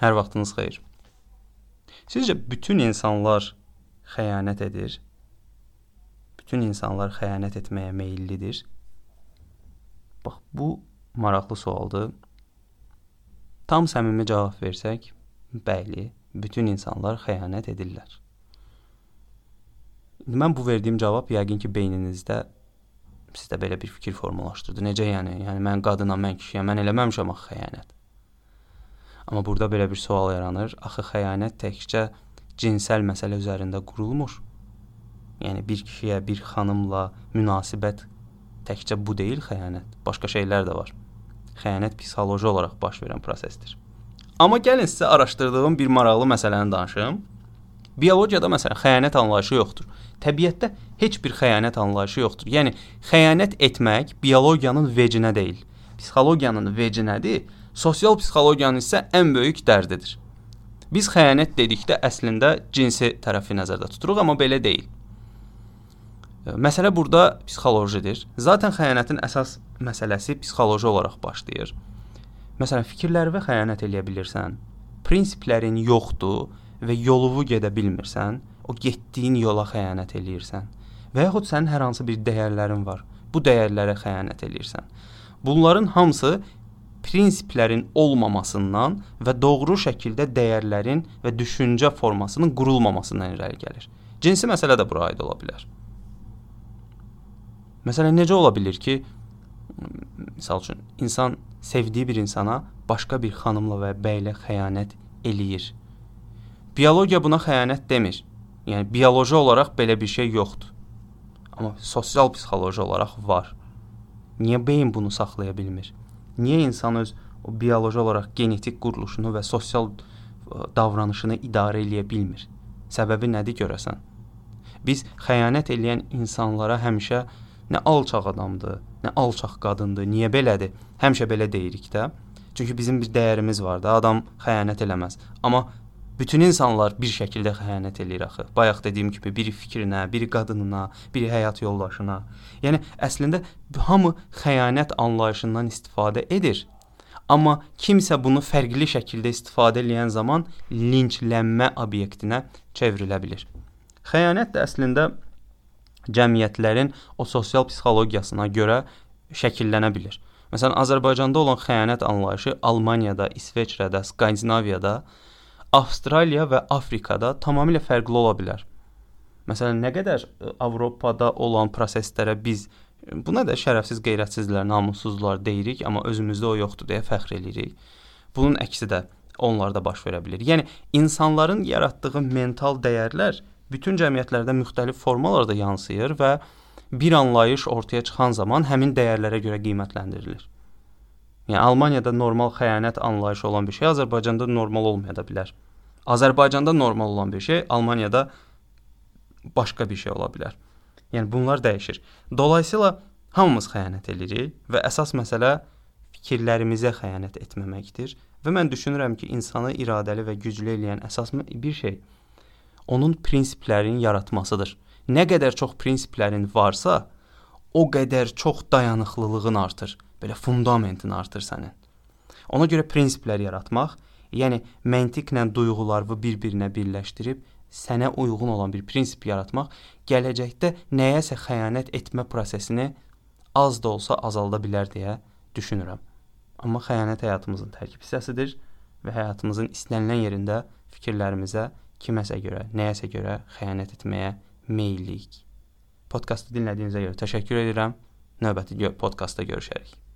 Hər vaxtınız xeyir. Sizcə bütün insanlar xəyanət edir? Bütün insanlar xəyanət etməyə meyllidir? Bax, bu maraqlı sualdır. Tam səmimi cavab versək, bəli, bütün insanlar xəyanət edirlər. Mən bu verdiyim cavab yəqin ki, beyninizdə sizdə belə bir fikir formalaşdırdı. Necə yəni? Yəni mən qadınam, mən kişiyəm, mən eləməmişəm axı xəyanət. Amma burada belə bir sual yaranır. Axı xəyanət təkcə cinsəl məsələ üzərində qurulmur. Yəni bir kişiyə, bir xanımla münasibət təkcə bu deyil xəyanət. Başqa şeylər də var. Xəyanət psixoloji olaraq baş verən prosesdir. Amma gəlin sizə araşdırdığım bir maraqlı məsələni danışım. Biologiyada məsələn xəyanət anlayışı yoxdur. Təbiətdə heç bir xəyanət anlayışı yoxdur. Yəni xəyanət etmək biologiyanın vecinə deyil. Psixologiyanın vecinədir Sosial psixologiyanın isə ən böyük dərdidir. Biz xəyanət dedikdə əslində cinsi tərəfi nəzərdə tuturuq, amma belə deyil. Məsələ burada psixolojidir. Zaten xəyanətin əsas məsələsi psixoloji olaraq başlayır. Məsələn, fikirlərinə xəyanət eləyə bilirsən, prinsiplərin yoxdur və yolunu gedə bilmirsən, o getdiyin yola xəyanət eləyirsən. Və yaxud sənin hər hansı bir dəyərlərin var. Bu dəyərlərə xəyanət eləyirsən. Bunların hamısı prinsiplərin olmamasından və doğru şəkildə dəyərlərin və düşüncə formasının qurulmamasından irəli gəlir. Cinsi məsələ də bura aid ola bilər. Məsələn, necə ola bilər ki, misal üçün insan sevdiyi bir insana başqa bir xanımla və bəylə xəyanət eləyir. Biologiya buna xəyanət demir. Yəni bioloji olaraq belə bir şey yoxdur. Amma sosial psixoloji olaraq var. Niyə beyin bunu saxlaya bilmir? Niyə insan öz o bioloji olaraq genetik quruluşunu və sosial e, davranışını idarə eləyə bilmir? Səbəbi nədir görəsən? Biz xəyanət edən insanlara həmişə nə alçaq adamdır, nə alçaq qadındır. Niyə belədir? Həmişə belə deyirik də. Çünki bizim bir dəyərimiz var da, adam xəyanət eləməz. Amma bütün insanlar bir şəkildə xəyanət eləyir axı. Bayaq dediyim kimi biri fikrinə, biri qadınına, biri həyat yoldaşına. Yəni əslində hamı xəyanət anlayışından istifadə edir. Amma kimsə bunu fərqli şəkildə istifadə edən zaman linçlənmə obyektinə çevrilə bilər. Xəyanət də əslində cəmiyyətlərin o sosial psixologiyasına görə şəkillənə bilər. Məsələn, Azərbaycanda olan xəyanət anlayışı Almaniyada, İsveçrədə, Skandinaviyada Avstraliya və Afrikada tamamilə fərqli ola bilər. Məsələn, nə qədər e, Avropada olan proseslərə biz buna da şərəfsiz, qeyrətsizlər, namussuzlar deyirik, amma özümüzdə o yoxdur deyə fəxr eləyirik. Bunun əksi də onlarda baş verə bilər. Yəni insanların yaratdığı mental dəyərlər bütün cəmiyyətlərdə müxtəlif formalarda yansıyır və bir anlayış ortaya çıxan zaman həmin dəyərlərə görə qiymətləndirilir. Yəni Almaniyada normal xəyanət anlayışı olan bir şey Azərbaycanda normal olmaya da bilər. Azərbaycanda normal olan bir şey Almaniyada başqa bir şey ola bilər. Yəni bunlar dəyişir. Dolayısıyla hamımız xəyanət edirik və əsas məsələ fikirlərimizə xəyanət etməməkdir və mən düşünürəm ki, insanı iradəli və güclü edən əsas bir şey onun prinsiplərini yaratmasıdır. Nə qədər çox prinsiplərin varsa, o qədər çox dayanıqlılığın artır belə fundamentin artır sənin. Ona görə prinsiplər yaratmaq, yəni məntiqlə duyğularını bir-birinə birləşdirib sənə uyğun olan bir prinsip yaratmaq gələcəkdə nəyəsə xəyanət etmə prosesini az da olsa azalda bilər deyə düşünürəm. Amma xəyanət həyatımızın tərkib hissəsidir və həyatımızın istənilən yerində fikirlərimizə kiməsə görə, nəyəsə görə xəyanət etməyə meylliyik. Podkastı dinlədiyinizə görə təşəkkür edirəm. Növbəti podkastda görüşərik.